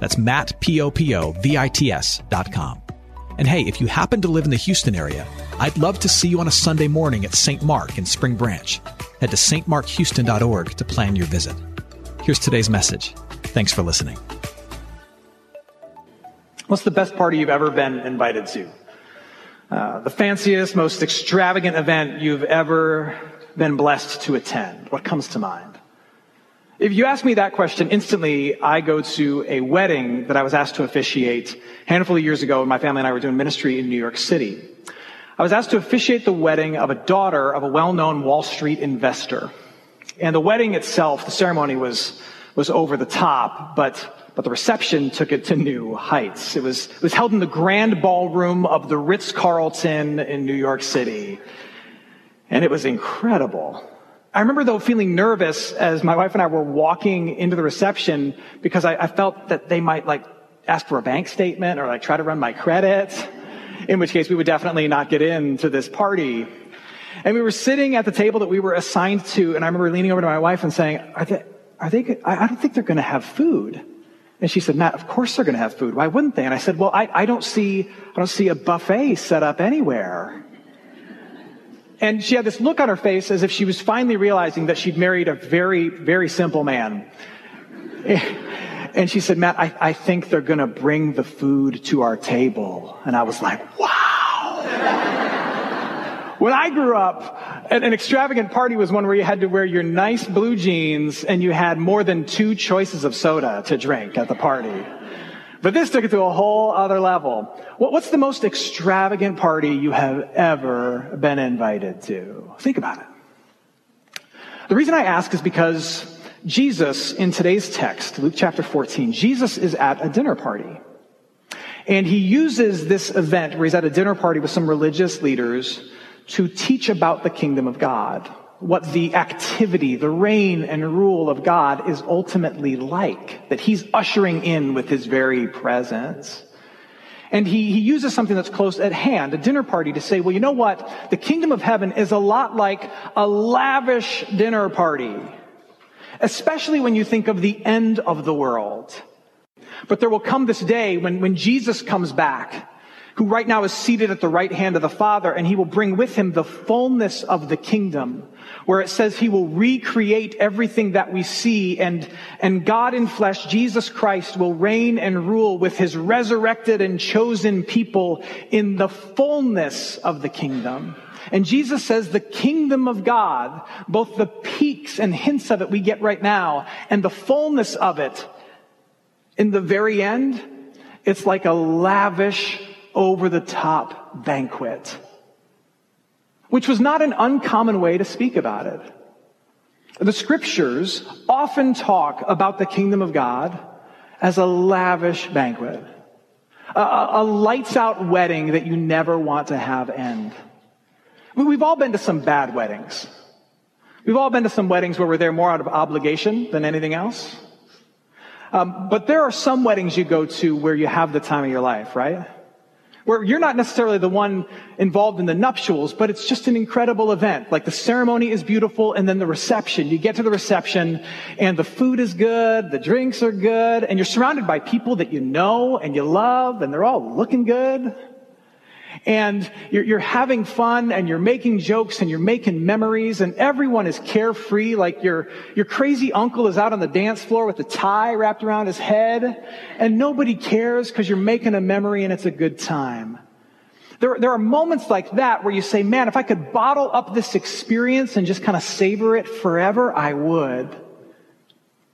That's Matt, P-O-P-O-V-I-T-S dot com. And hey, if you happen to live in the Houston area, I'd love to see you on a Sunday morning at St. Mark in Spring Branch. Head to stmarkhouston.org to plan your visit. Here's today's message. Thanks for listening. What's the best party you've ever been invited to? Uh, the fanciest, most extravagant event you've ever been blessed to attend? What comes to mind? If you ask me that question instantly, I go to a wedding that I was asked to officiate a handful of years ago when my family and I were doing ministry in New York City. I was asked to officiate the wedding of a daughter of a well-known Wall Street investor. And the wedding itself, the ceremony was, was over the top, but but the reception took it to new heights. It was, it was held in the grand ballroom of the Ritz-Carlton in New York City. And it was incredible. I remember though feeling nervous as my wife and I were walking into the reception because I, I felt that they might like ask for a bank statement or like try to run my credit, in which case we would definitely not get into this party. And we were sitting at the table that we were assigned to, and I remember leaning over to my wife and saying, are they, are they, I don't think they're going to have food. And she said, Matt, of course they're going to have food. Why wouldn't they? And I said, well, I, I don't see, I don't see a buffet set up anywhere. And she had this look on her face as if she was finally realizing that she'd married a very, very simple man. And she said, Matt, I, I think they're going to bring the food to our table. And I was like, wow. When I grew up, an extravagant party was one where you had to wear your nice blue jeans and you had more than two choices of soda to drink at the party. But this took it to a whole other level. What's the most extravagant party you have ever been invited to? Think about it. The reason I ask is because Jesus, in today's text, Luke chapter 14, Jesus is at a dinner party. And he uses this event where he's at a dinner party with some religious leaders to teach about the kingdom of God, what the activity, the reign and rule of God is ultimately like, that he's ushering in with his very presence. And he, he uses something that's close at hand, a dinner party, to say, well, you know what? The kingdom of heaven is a lot like a lavish dinner party, especially when you think of the end of the world. But there will come this day when, when Jesus comes back who right now is seated at the right hand of the Father, and he will bring with him the fullness of the kingdom, where it says he will recreate everything that we see, and, and God in flesh, Jesus Christ, will reign and rule with his resurrected and chosen people in the fullness of the kingdom. And Jesus says the kingdom of God, both the peaks and hints of it we get right now, and the fullness of it, in the very end, it's like a lavish over the top banquet, which was not an uncommon way to speak about it. The scriptures often talk about the kingdom of God as a lavish banquet, a, a lights out wedding that you never want to have end. We've all been to some bad weddings. We've all been to some weddings where we're there more out of obligation than anything else. Um, but there are some weddings you go to where you have the time of your life, right? Where you're not necessarily the one involved in the nuptials, but it's just an incredible event. Like the ceremony is beautiful and then the reception. You get to the reception and the food is good, the drinks are good, and you're surrounded by people that you know and you love and they're all looking good and you're, you're, having fun and you're making jokes and you're making memories and everyone is carefree like your, your crazy uncle is out on the dance floor with a tie wrapped around his head and nobody cares because you're making a memory and it's a good time. There, there are moments like that where you say, man, if I could bottle up this experience and just kind of savor it forever, I would.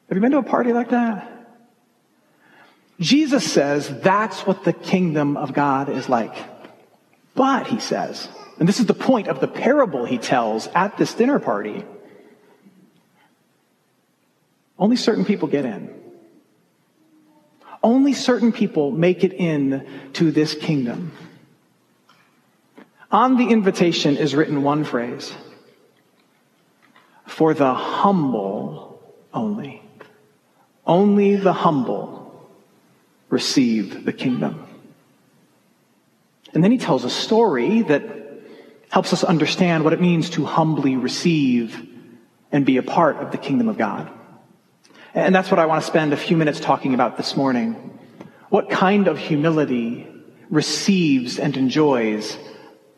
Have you been to a party like that? Jesus says that's what the kingdom of God is like. But, he says, and this is the point of the parable he tells at this dinner party, only certain people get in. Only certain people make it in to this kingdom. On the invitation is written one phrase for the humble only. Only the humble receive the kingdom. And then he tells a story that helps us understand what it means to humbly receive and be a part of the kingdom of God. And that's what I want to spend a few minutes talking about this morning. What kind of humility receives and enjoys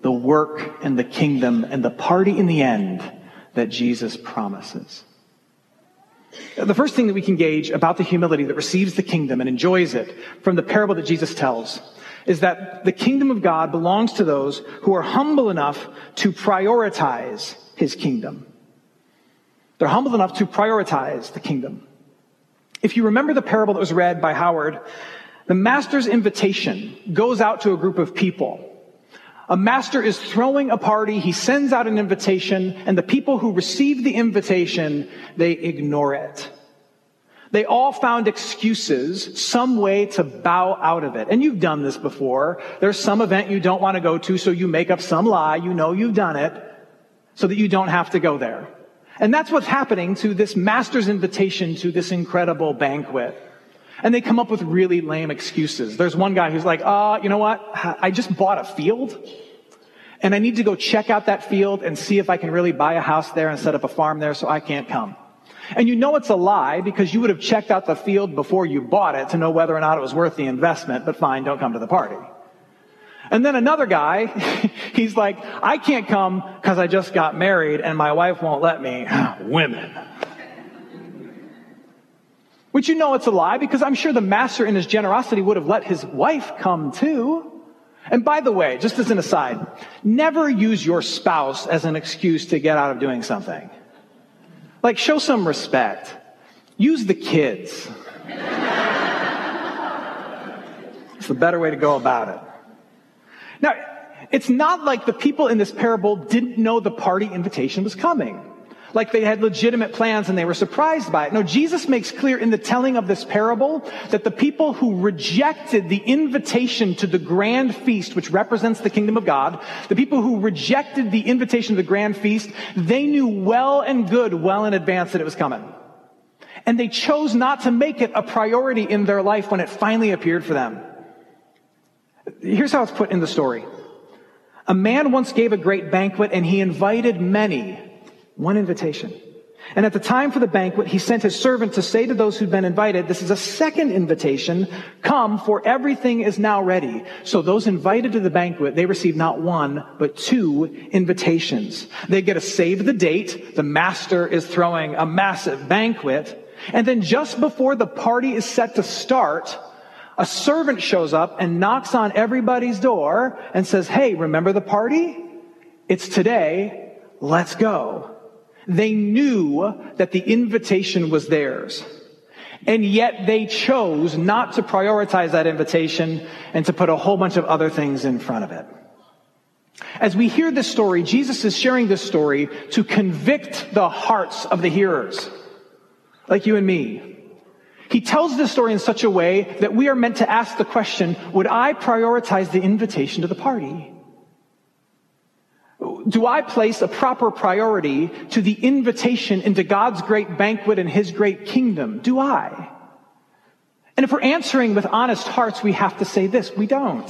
the work and the kingdom and the party in the end that Jesus promises? The first thing that we can gauge about the humility that receives the kingdom and enjoys it from the parable that Jesus tells is that the kingdom of God belongs to those who are humble enough to prioritize his kingdom. They're humble enough to prioritize the kingdom. If you remember the parable that was read by Howard, the master's invitation goes out to a group of people. A master is throwing a party. He sends out an invitation and the people who receive the invitation, they ignore it. They all found excuses, some way to bow out of it. And you've done this before. There's some event you don't want to go to, so you make up some lie. You know you've done it so that you don't have to go there. And that's what's happening to this master's invitation to this incredible banquet. And they come up with really lame excuses. There's one guy who's like, uh, you know what? I just bought a field and I need to go check out that field and see if I can really buy a house there and set up a farm there so I can't come. And you know it's a lie because you would have checked out the field before you bought it to know whether or not it was worth the investment, but fine, don't come to the party. And then another guy, he's like, I can't come because I just got married and my wife won't let me. Women. Which you know it's a lie because I'm sure the master in his generosity would have let his wife come too. And by the way, just as an aside, never use your spouse as an excuse to get out of doing something. Like, show some respect. Use the kids. it's the better way to go about it. Now, it's not like the people in this parable didn't know the party invitation was coming. Like they had legitimate plans and they were surprised by it. No, Jesus makes clear in the telling of this parable that the people who rejected the invitation to the grand feast, which represents the kingdom of God, the people who rejected the invitation to the grand feast, they knew well and good, well in advance that it was coming. And they chose not to make it a priority in their life when it finally appeared for them. Here's how it's put in the story. A man once gave a great banquet and he invited many. One invitation. And at the time for the banquet, he sent his servant to say to those who'd been invited, this is a second invitation. Come, for everything is now ready. So those invited to the banquet, they receive not one, but two invitations. They get a save the date. The master is throwing a massive banquet. And then just before the party is set to start, a servant shows up and knocks on everybody's door and says, Hey, remember the party? It's today. Let's go. They knew that the invitation was theirs. And yet they chose not to prioritize that invitation and to put a whole bunch of other things in front of it. As we hear this story, Jesus is sharing this story to convict the hearts of the hearers, like you and me. He tells this story in such a way that we are meant to ask the question, would I prioritize the invitation to the party? Do I place a proper priority to the invitation into God's great banquet and His great kingdom? Do I? And if we're answering with honest hearts, we have to say this, we don't.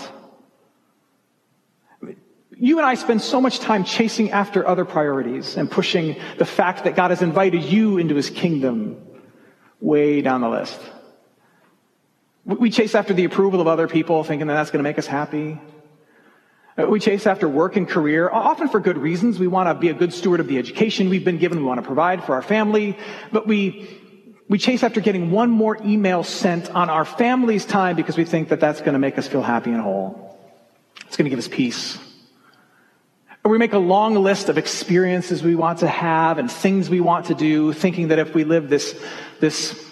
You and I spend so much time chasing after other priorities and pushing the fact that God has invited you into His kingdom way down the list. We chase after the approval of other people, thinking that that's going to make us happy. Uh, we chase after work and career, often for good reasons. We want to be a good steward of the education we've been given. We want to provide for our family. But we, we chase after getting one more email sent on our family's time because we think that that's going to make us feel happy and whole. It's going to give us peace. Or we make a long list of experiences we want to have and things we want to do, thinking that if we live this, this,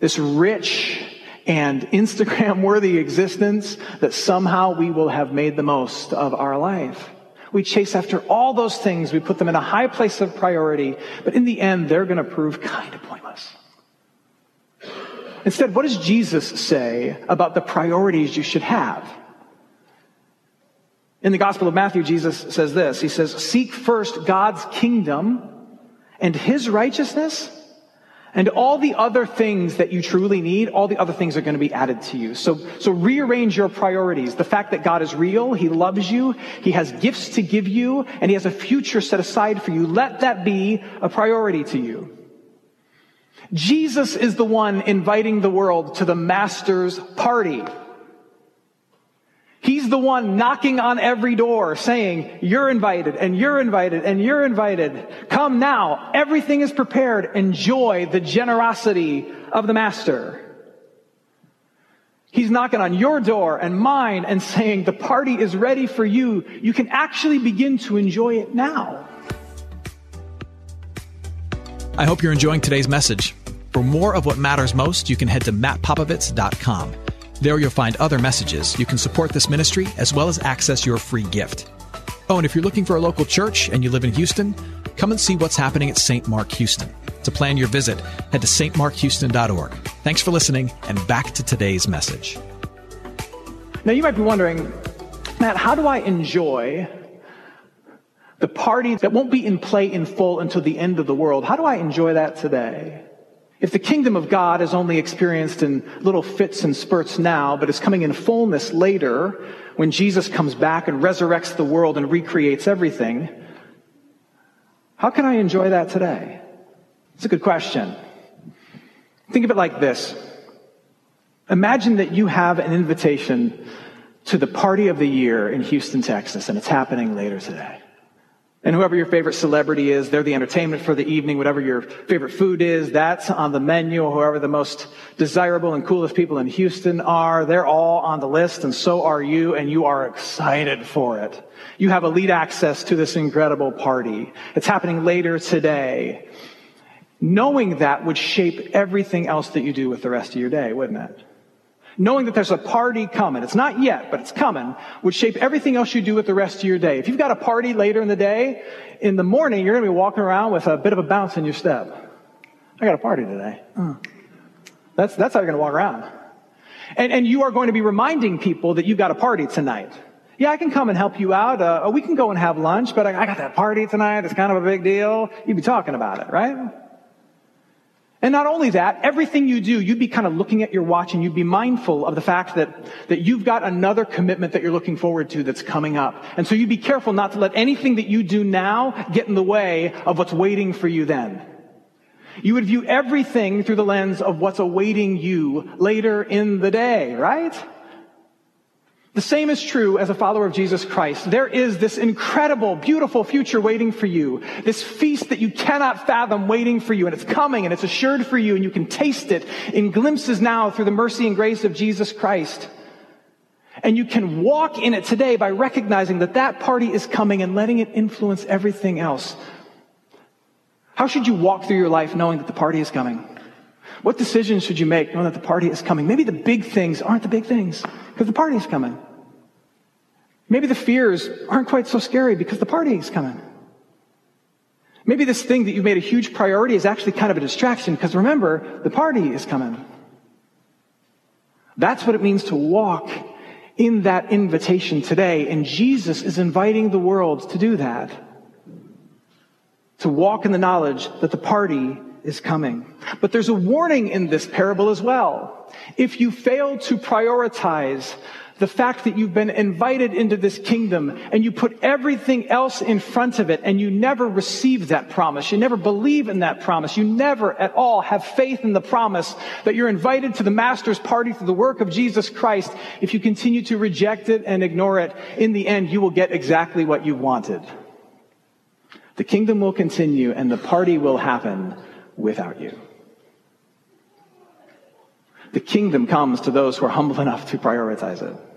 this rich and Instagram worthy existence, that somehow we will have made the most of our life. We chase after all those things. We put them in a high place of priority, but in the end, they're going to prove kind of pointless. Instead, what does Jesus say about the priorities you should have? In the Gospel of Matthew, Jesus says this. He says, seek first God's kingdom and his righteousness, and all the other things that you truly need, all the other things are going to be added to you. So, so rearrange your priorities. The fact that God is real, He loves you, He has gifts to give you, and He has a future set aside for you. Let that be a priority to you. Jesus is the one inviting the world to the Master's party. He's the one knocking on every door saying, you're invited and you're invited and you're invited. Come now. Everything is prepared. Enjoy the generosity of the master. He's knocking on your door and mine and saying, the party is ready for you. You can actually begin to enjoy it now. I hope you're enjoying today's message. For more of what matters most, you can head to mattpopovits.com. There you'll find other messages. You can support this ministry as well as access your free gift. Oh, and if you're looking for a local church and you live in Houston, come and see what's happening at St. Mark Houston. To plan your visit, head to stmarkhouston.org. Thanks for listening, and back to today's message. Now, you might be wondering, Matt, how do I enjoy the party that won't be in play in full until the end of the world? How do I enjoy that today? If the kingdom of God is only experienced in little fits and spurts now, but is coming in fullness later, when Jesus comes back and resurrects the world and recreates everything, how can I enjoy that today? It's a good question. Think of it like this. Imagine that you have an invitation to the party of the year in Houston, Texas, and it's happening later today. And whoever your favorite celebrity is, they're the entertainment for the evening. Whatever your favorite food is, that's on the menu. Whoever the most desirable and coolest people in Houston are, they're all on the list, and so are you, and you are excited for it. You have elite access to this incredible party. It's happening later today. Knowing that would shape everything else that you do with the rest of your day, wouldn't it? Knowing that there's a party coming, it's not yet, but it's coming, would shape everything else you do with the rest of your day. If you've got a party later in the day, in the morning, you're going to be walking around with a bit of a bounce in your step. I got a party today. Oh. That's, that's how you're going to walk around. And, and you are going to be reminding people that you've got a party tonight. Yeah, I can come and help you out. Uh, we can go and have lunch, but I, I got that party tonight. It's kind of a big deal. You'd be talking about it, right? And not only that, everything you do, you'd be kind of looking at your watch and you'd be mindful of the fact that, that you've got another commitment that you're looking forward to that's coming up. And so you'd be careful not to let anything that you do now get in the way of what's waiting for you then. You would view everything through the lens of what's awaiting you later in the day, right? The same is true as a follower of Jesus Christ. There is this incredible, beautiful future waiting for you. This feast that you cannot fathom waiting for you. And it's coming and it's assured for you and you can taste it in glimpses now through the mercy and grace of Jesus Christ. And you can walk in it today by recognizing that that party is coming and letting it influence everything else. How should you walk through your life knowing that the party is coming? What decisions should you make knowing that the party is coming? Maybe the big things aren't the big things because the party is coming. Maybe the fears aren't quite so scary because the party is coming. Maybe this thing that you've made a huge priority is actually kind of a distraction because remember, the party is coming. That's what it means to walk in that invitation today. And Jesus is inviting the world to do that. To walk in the knowledge that the party is coming. But there's a warning in this parable as well. If you fail to prioritize the fact that you've been invited into this kingdom and you put everything else in front of it and you never receive that promise. You never believe in that promise. You never at all have faith in the promise that you're invited to the master's party through the work of Jesus Christ. If you continue to reject it and ignore it, in the end, you will get exactly what you wanted. The kingdom will continue and the party will happen without you. The kingdom comes to those who are humble enough to prioritize it.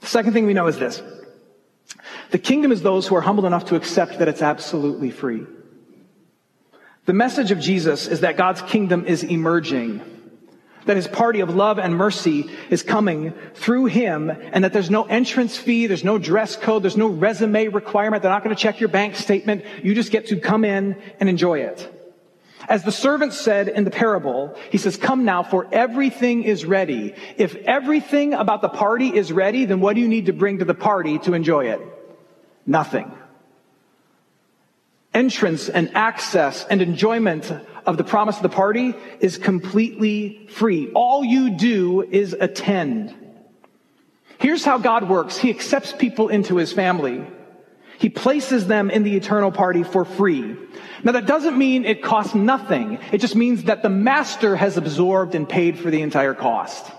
The second thing we know is this. The kingdom is those who are humble enough to accept that it's absolutely free. The message of Jesus is that God's kingdom is emerging, that his party of love and mercy is coming through him, and that there's no entrance fee, there's no dress code, there's no resume requirement. They're not going to check your bank statement. You just get to come in and enjoy it. As the servant said in the parable, he says, come now for everything is ready. If everything about the party is ready, then what do you need to bring to the party to enjoy it? Nothing. Entrance and access and enjoyment of the promise of the party is completely free. All you do is attend. Here's how God works. He accepts people into his family. He places them in the eternal party for free. Now that doesn't mean it costs nothing. It just means that the master has absorbed and paid for the entire cost.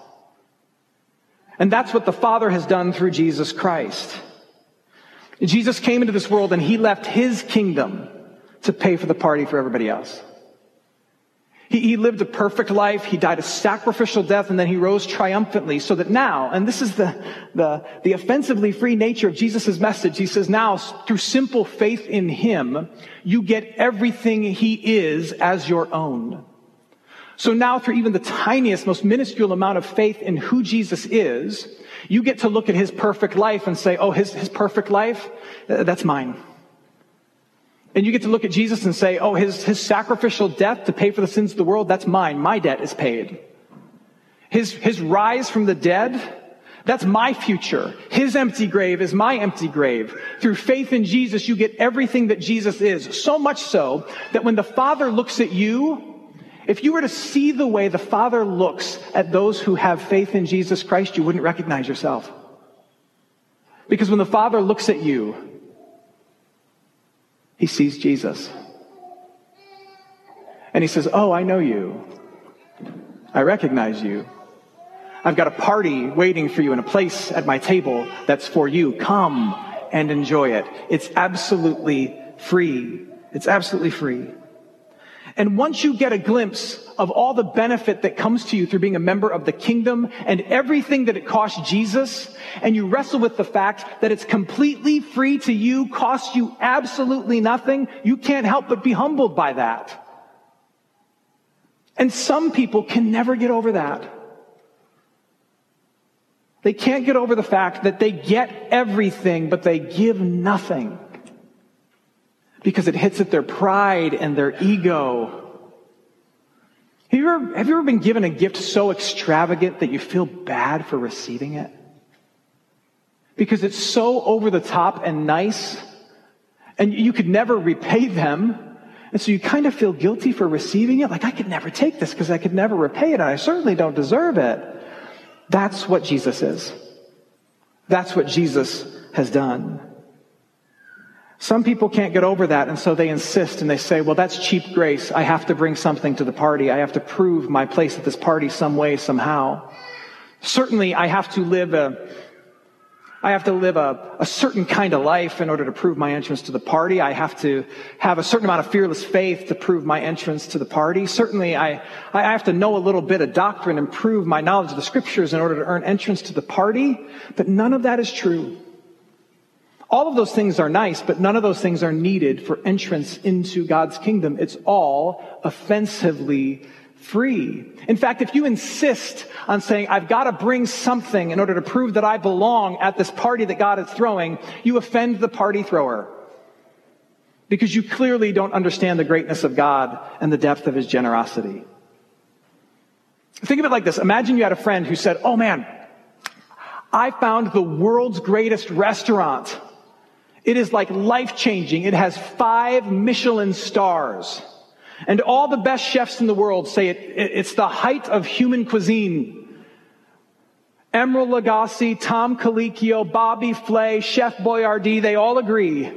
And that's what the Father has done through Jesus Christ. Jesus came into this world and he left his kingdom to pay for the party for everybody else. He, he, lived a perfect life. He died a sacrificial death and then he rose triumphantly so that now, and this is the, the, the offensively free nature of Jesus' message. He says now through simple faith in him, you get everything he is as your own. So now through even the tiniest, most minuscule amount of faith in who Jesus is, you get to look at his perfect life and say, oh, his, his perfect life, uh, that's mine. And you get to look at Jesus and say, oh, his, his sacrificial death to pay for the sins of the world, that's mine. My debt is paid. His, his rise from the dead, that's my future. His empty grave is my empty grave. Through faith in Jesus, you get everything that Jesus is. So much so that when the Father looks at you, if you were to see the way the Father looks at those who have faith in Jesus Christ, you wouldn't recognize yourself. Because when the Father looks at you, he sees Jesus. And he says, Oh, I know you. I recognize you. I've got a party waiting for you in a place at my table that's for you. Come and enjoy it. It's absolutely free. It's absolutely free. And once you get a glimpse of all the benefit that comes to you through being a member of the kingdom and everything that it costs Jesus, and you wrestle with the fact that it's completely free to you, costs you absolutely nothing, you can't help but be humbled by that. And some people can never get over that. They can't get over the fact that they get everything, but they give nothing because it hits at their pride and their ego. Have you, ever, have you ever been given a gift so extravagant that you feel bad for receiving it? Because it's so over the top and nice, and you could never repay them. And so you kind of feel guilty for receiving it. Like, I could never take this because I could never repay it, and I certainly don't deserve it. That's what Jesus is. That's what Jesus has done. Some people can't get over that, and so they insist and they say, well, that's cheap grace. I have to bring something to the party. I have to prove my place at this party some way, somehow. Certainly, I have to live a, I have to live a, a certain kind of life in order to prove my entrance to the party. I have to have a certain amount of fearless faith to prove my entrance to the party. Certainly, I, I have to know a little bit of doctrine and prove my knowledge of the scriptures in order to earn entrance to the party. But none of that is true. All of those things are nice, but none of those things are needed for entrance into God's kingdom. It's all offensively free. In fact, if you insist on saying, I've got to bring something in order to prove that I belong at this party that God is throwing, you offend the party thrower. Because you clearly don't understand the greatness of God and the depth of his generosity. Think of it like this. Imagine you had a friend who said, Oh man, I found the world's greatest restaurant. It is like life changing. It has five Michelin stars. And all the best chefs in the world say it, it, it's the height of human cuisine. Emeril Lagasse, Tom Colicchio, Bobby Flay, Chef Boyardee, they all agree.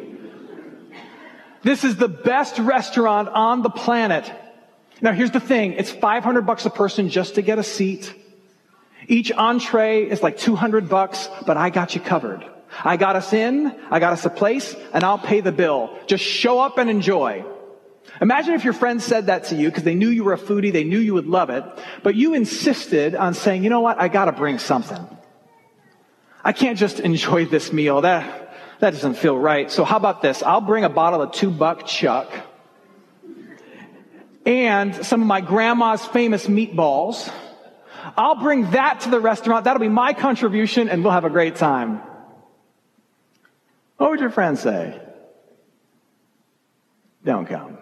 This is the best restaurant on the planet. Now here's the thing. It's 500 bucks a person just to get a seat. Each entree is like 200 bucks, but I got you covered. I got us in, I got us a place, and I'll pay the bill. Just show up and enjoy. Imagine if your friends said that to you because they knew you were a foodie, they knew you would love it, but you insisted on saying, you know what, I gotta bring something. I can't just enjoy this meal. That, that doesn't feel right. So how about this? I'll bring a bottle of two buck chuck and some of my grandma's famous meatballs. I'll bring that to the restaurant. That'll be my contribution and we'll have a great time. What would your friends say? Don't come.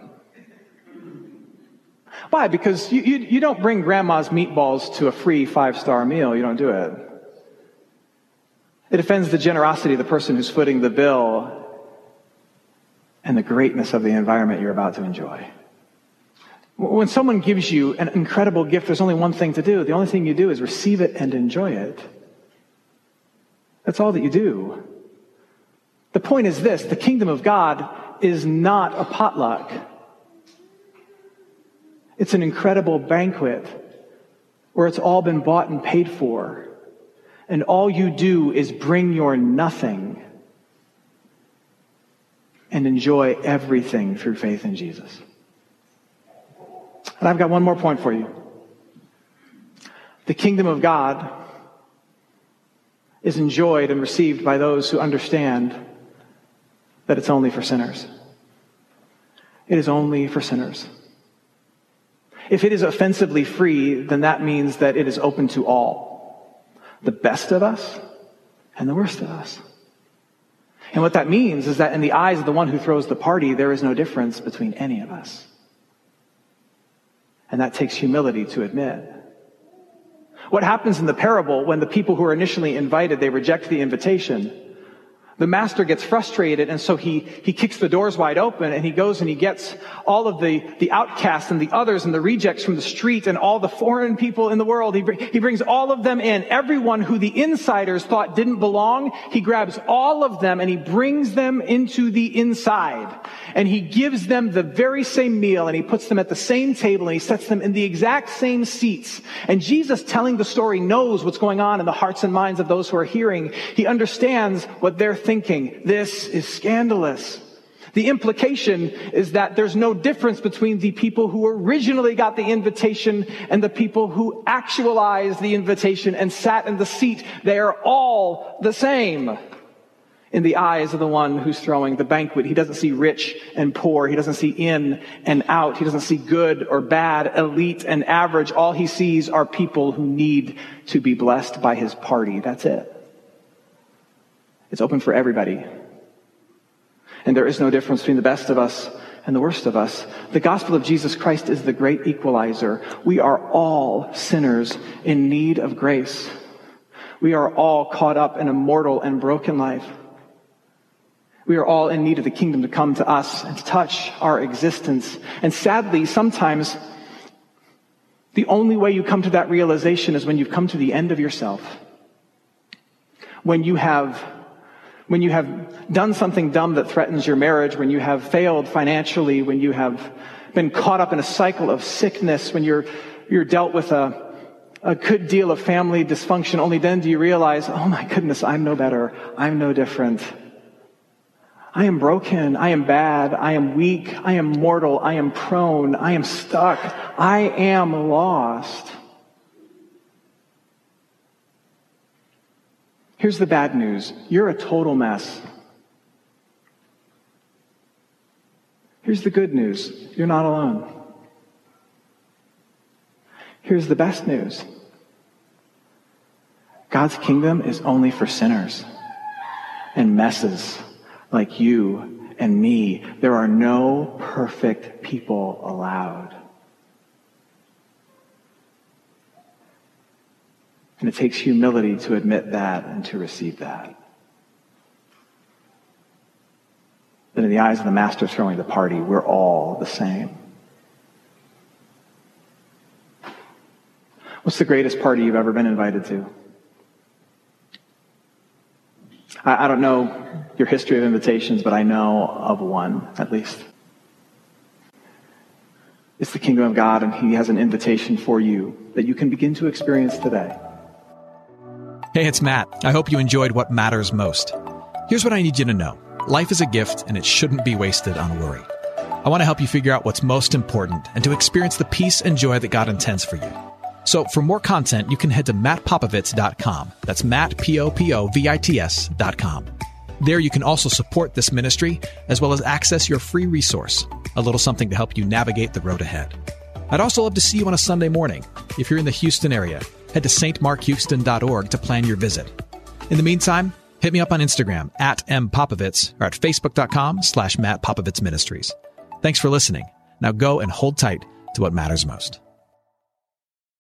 Why? Because you, you, you don't bring grandma's meatballs to a free five star meal. You don't do it. It offends the generosity of the person who's footing the bill and the greatness of the environment you're about to enjoy. When someone gives you an incredible gift, there's only one thing to do. The only thing you do is receive it and enjoy it. That's all that you do. The point is this the kingdom of God is not a potluck. It's an incredible banquet where it's all been bought and paid for. And all you do is bring your nothing and enjoy everything through faith in Jesus. And I've got one more point for you. The kingdom of God is enjoyed and received by those who understand that it's only for sinners. It is only for sinners. If it is offensively free, then that means that it is open to all. The best of us and the worst of us. And what that means is that in the eyes of the one who throws the party, there is no difference between any of us. And that takes humility to admit. What happens in the parable when the people who are initially invited, they reject the invitation? The master gets frustrated and so he, he kicks the doors wide open and he goes and he gets all of the, the outcasts and the others and the rejects from the street and all the foreign people in the world. He, he brings all of them in. Everyone who the insiders thought didn't belong, he grabs all of them and he brings them into the inside. And he gives them the very same meal and he puts them at the same table and he sets them in the exact same seats. And Jesus telling the story knows what's going on in the hearts and minds of those who are hearing. He understands what they're thinking this is scandalous. The implication is that there's no difference between the people who originally got the invitation and the people who actualized the invitation and sat in the seat. They are all the same in the eyes of the one who's throwing the banquet. He doesn't see rich and poor. He doesn't see in and out. He doesn't see good or bad, elite and average. All he sees are people who need to be blessed by his party. That's it. It's open for everybody. And there is no difference between the best of us and the worst of us. The gospel of Jesus Christ is the great equalizer. We are all sinners in need of grace. We are all caught up in a mortal and broken life. We are all in need of the kingdom to come to us and to touch our existence. And sadly, sometimes the only way you come to that realization is when you've come to the end of yourself. When you have when you have done something dumb that threatens your marriage, when you have failed financially, when you have been caught up in a cycle of sickness, when you're, you're dealt with a, a good deal of family dysfunction, only then do you realize, oh my goodness, I'm no better. I'm no different. I am broken. I am bad. I am weak. I am mortal. I am prone. I am stuck. I am lost. Here's the bad news you're a total mess. Here's the good news you're not alone. Here's the best news God's kingdom is only for sinners and messes like you and me. There are no perfect people allowed. And it takes humility to admit that and to receive that. That in the eyes of the master throwing the party, we're all the same. What's the greatest party you've ever been invited to? I, I don't know your history of invitations, but I know of one, at least. It's the kingdom of God, and He has an invitation for you that you can begin to experience today. Hey, it's Matt. I hope you enjoyed what matters most. Here's what I need you to know life is a gift, and it shouldn't be wasted on worry. I want to help you figure out what's most important and to experience the peace and joy that God intends for you. So, for more content, you can head to mattpopovits.com. That's Matt, P O P O V I T S.com. There, you can also support this ministry as well as access your free resource, a little something to help you navigate the road ahead. I'd also love to see you on a Sunday morning. If you're in the Houston area, head to stmarkhouston.org to plan your visit. In the meantime, hit me up on Instagram at mpopovits or at facebook.com slash Matt Popovits Ministries. Thanks for listening. Now go and hold tight to what matters most.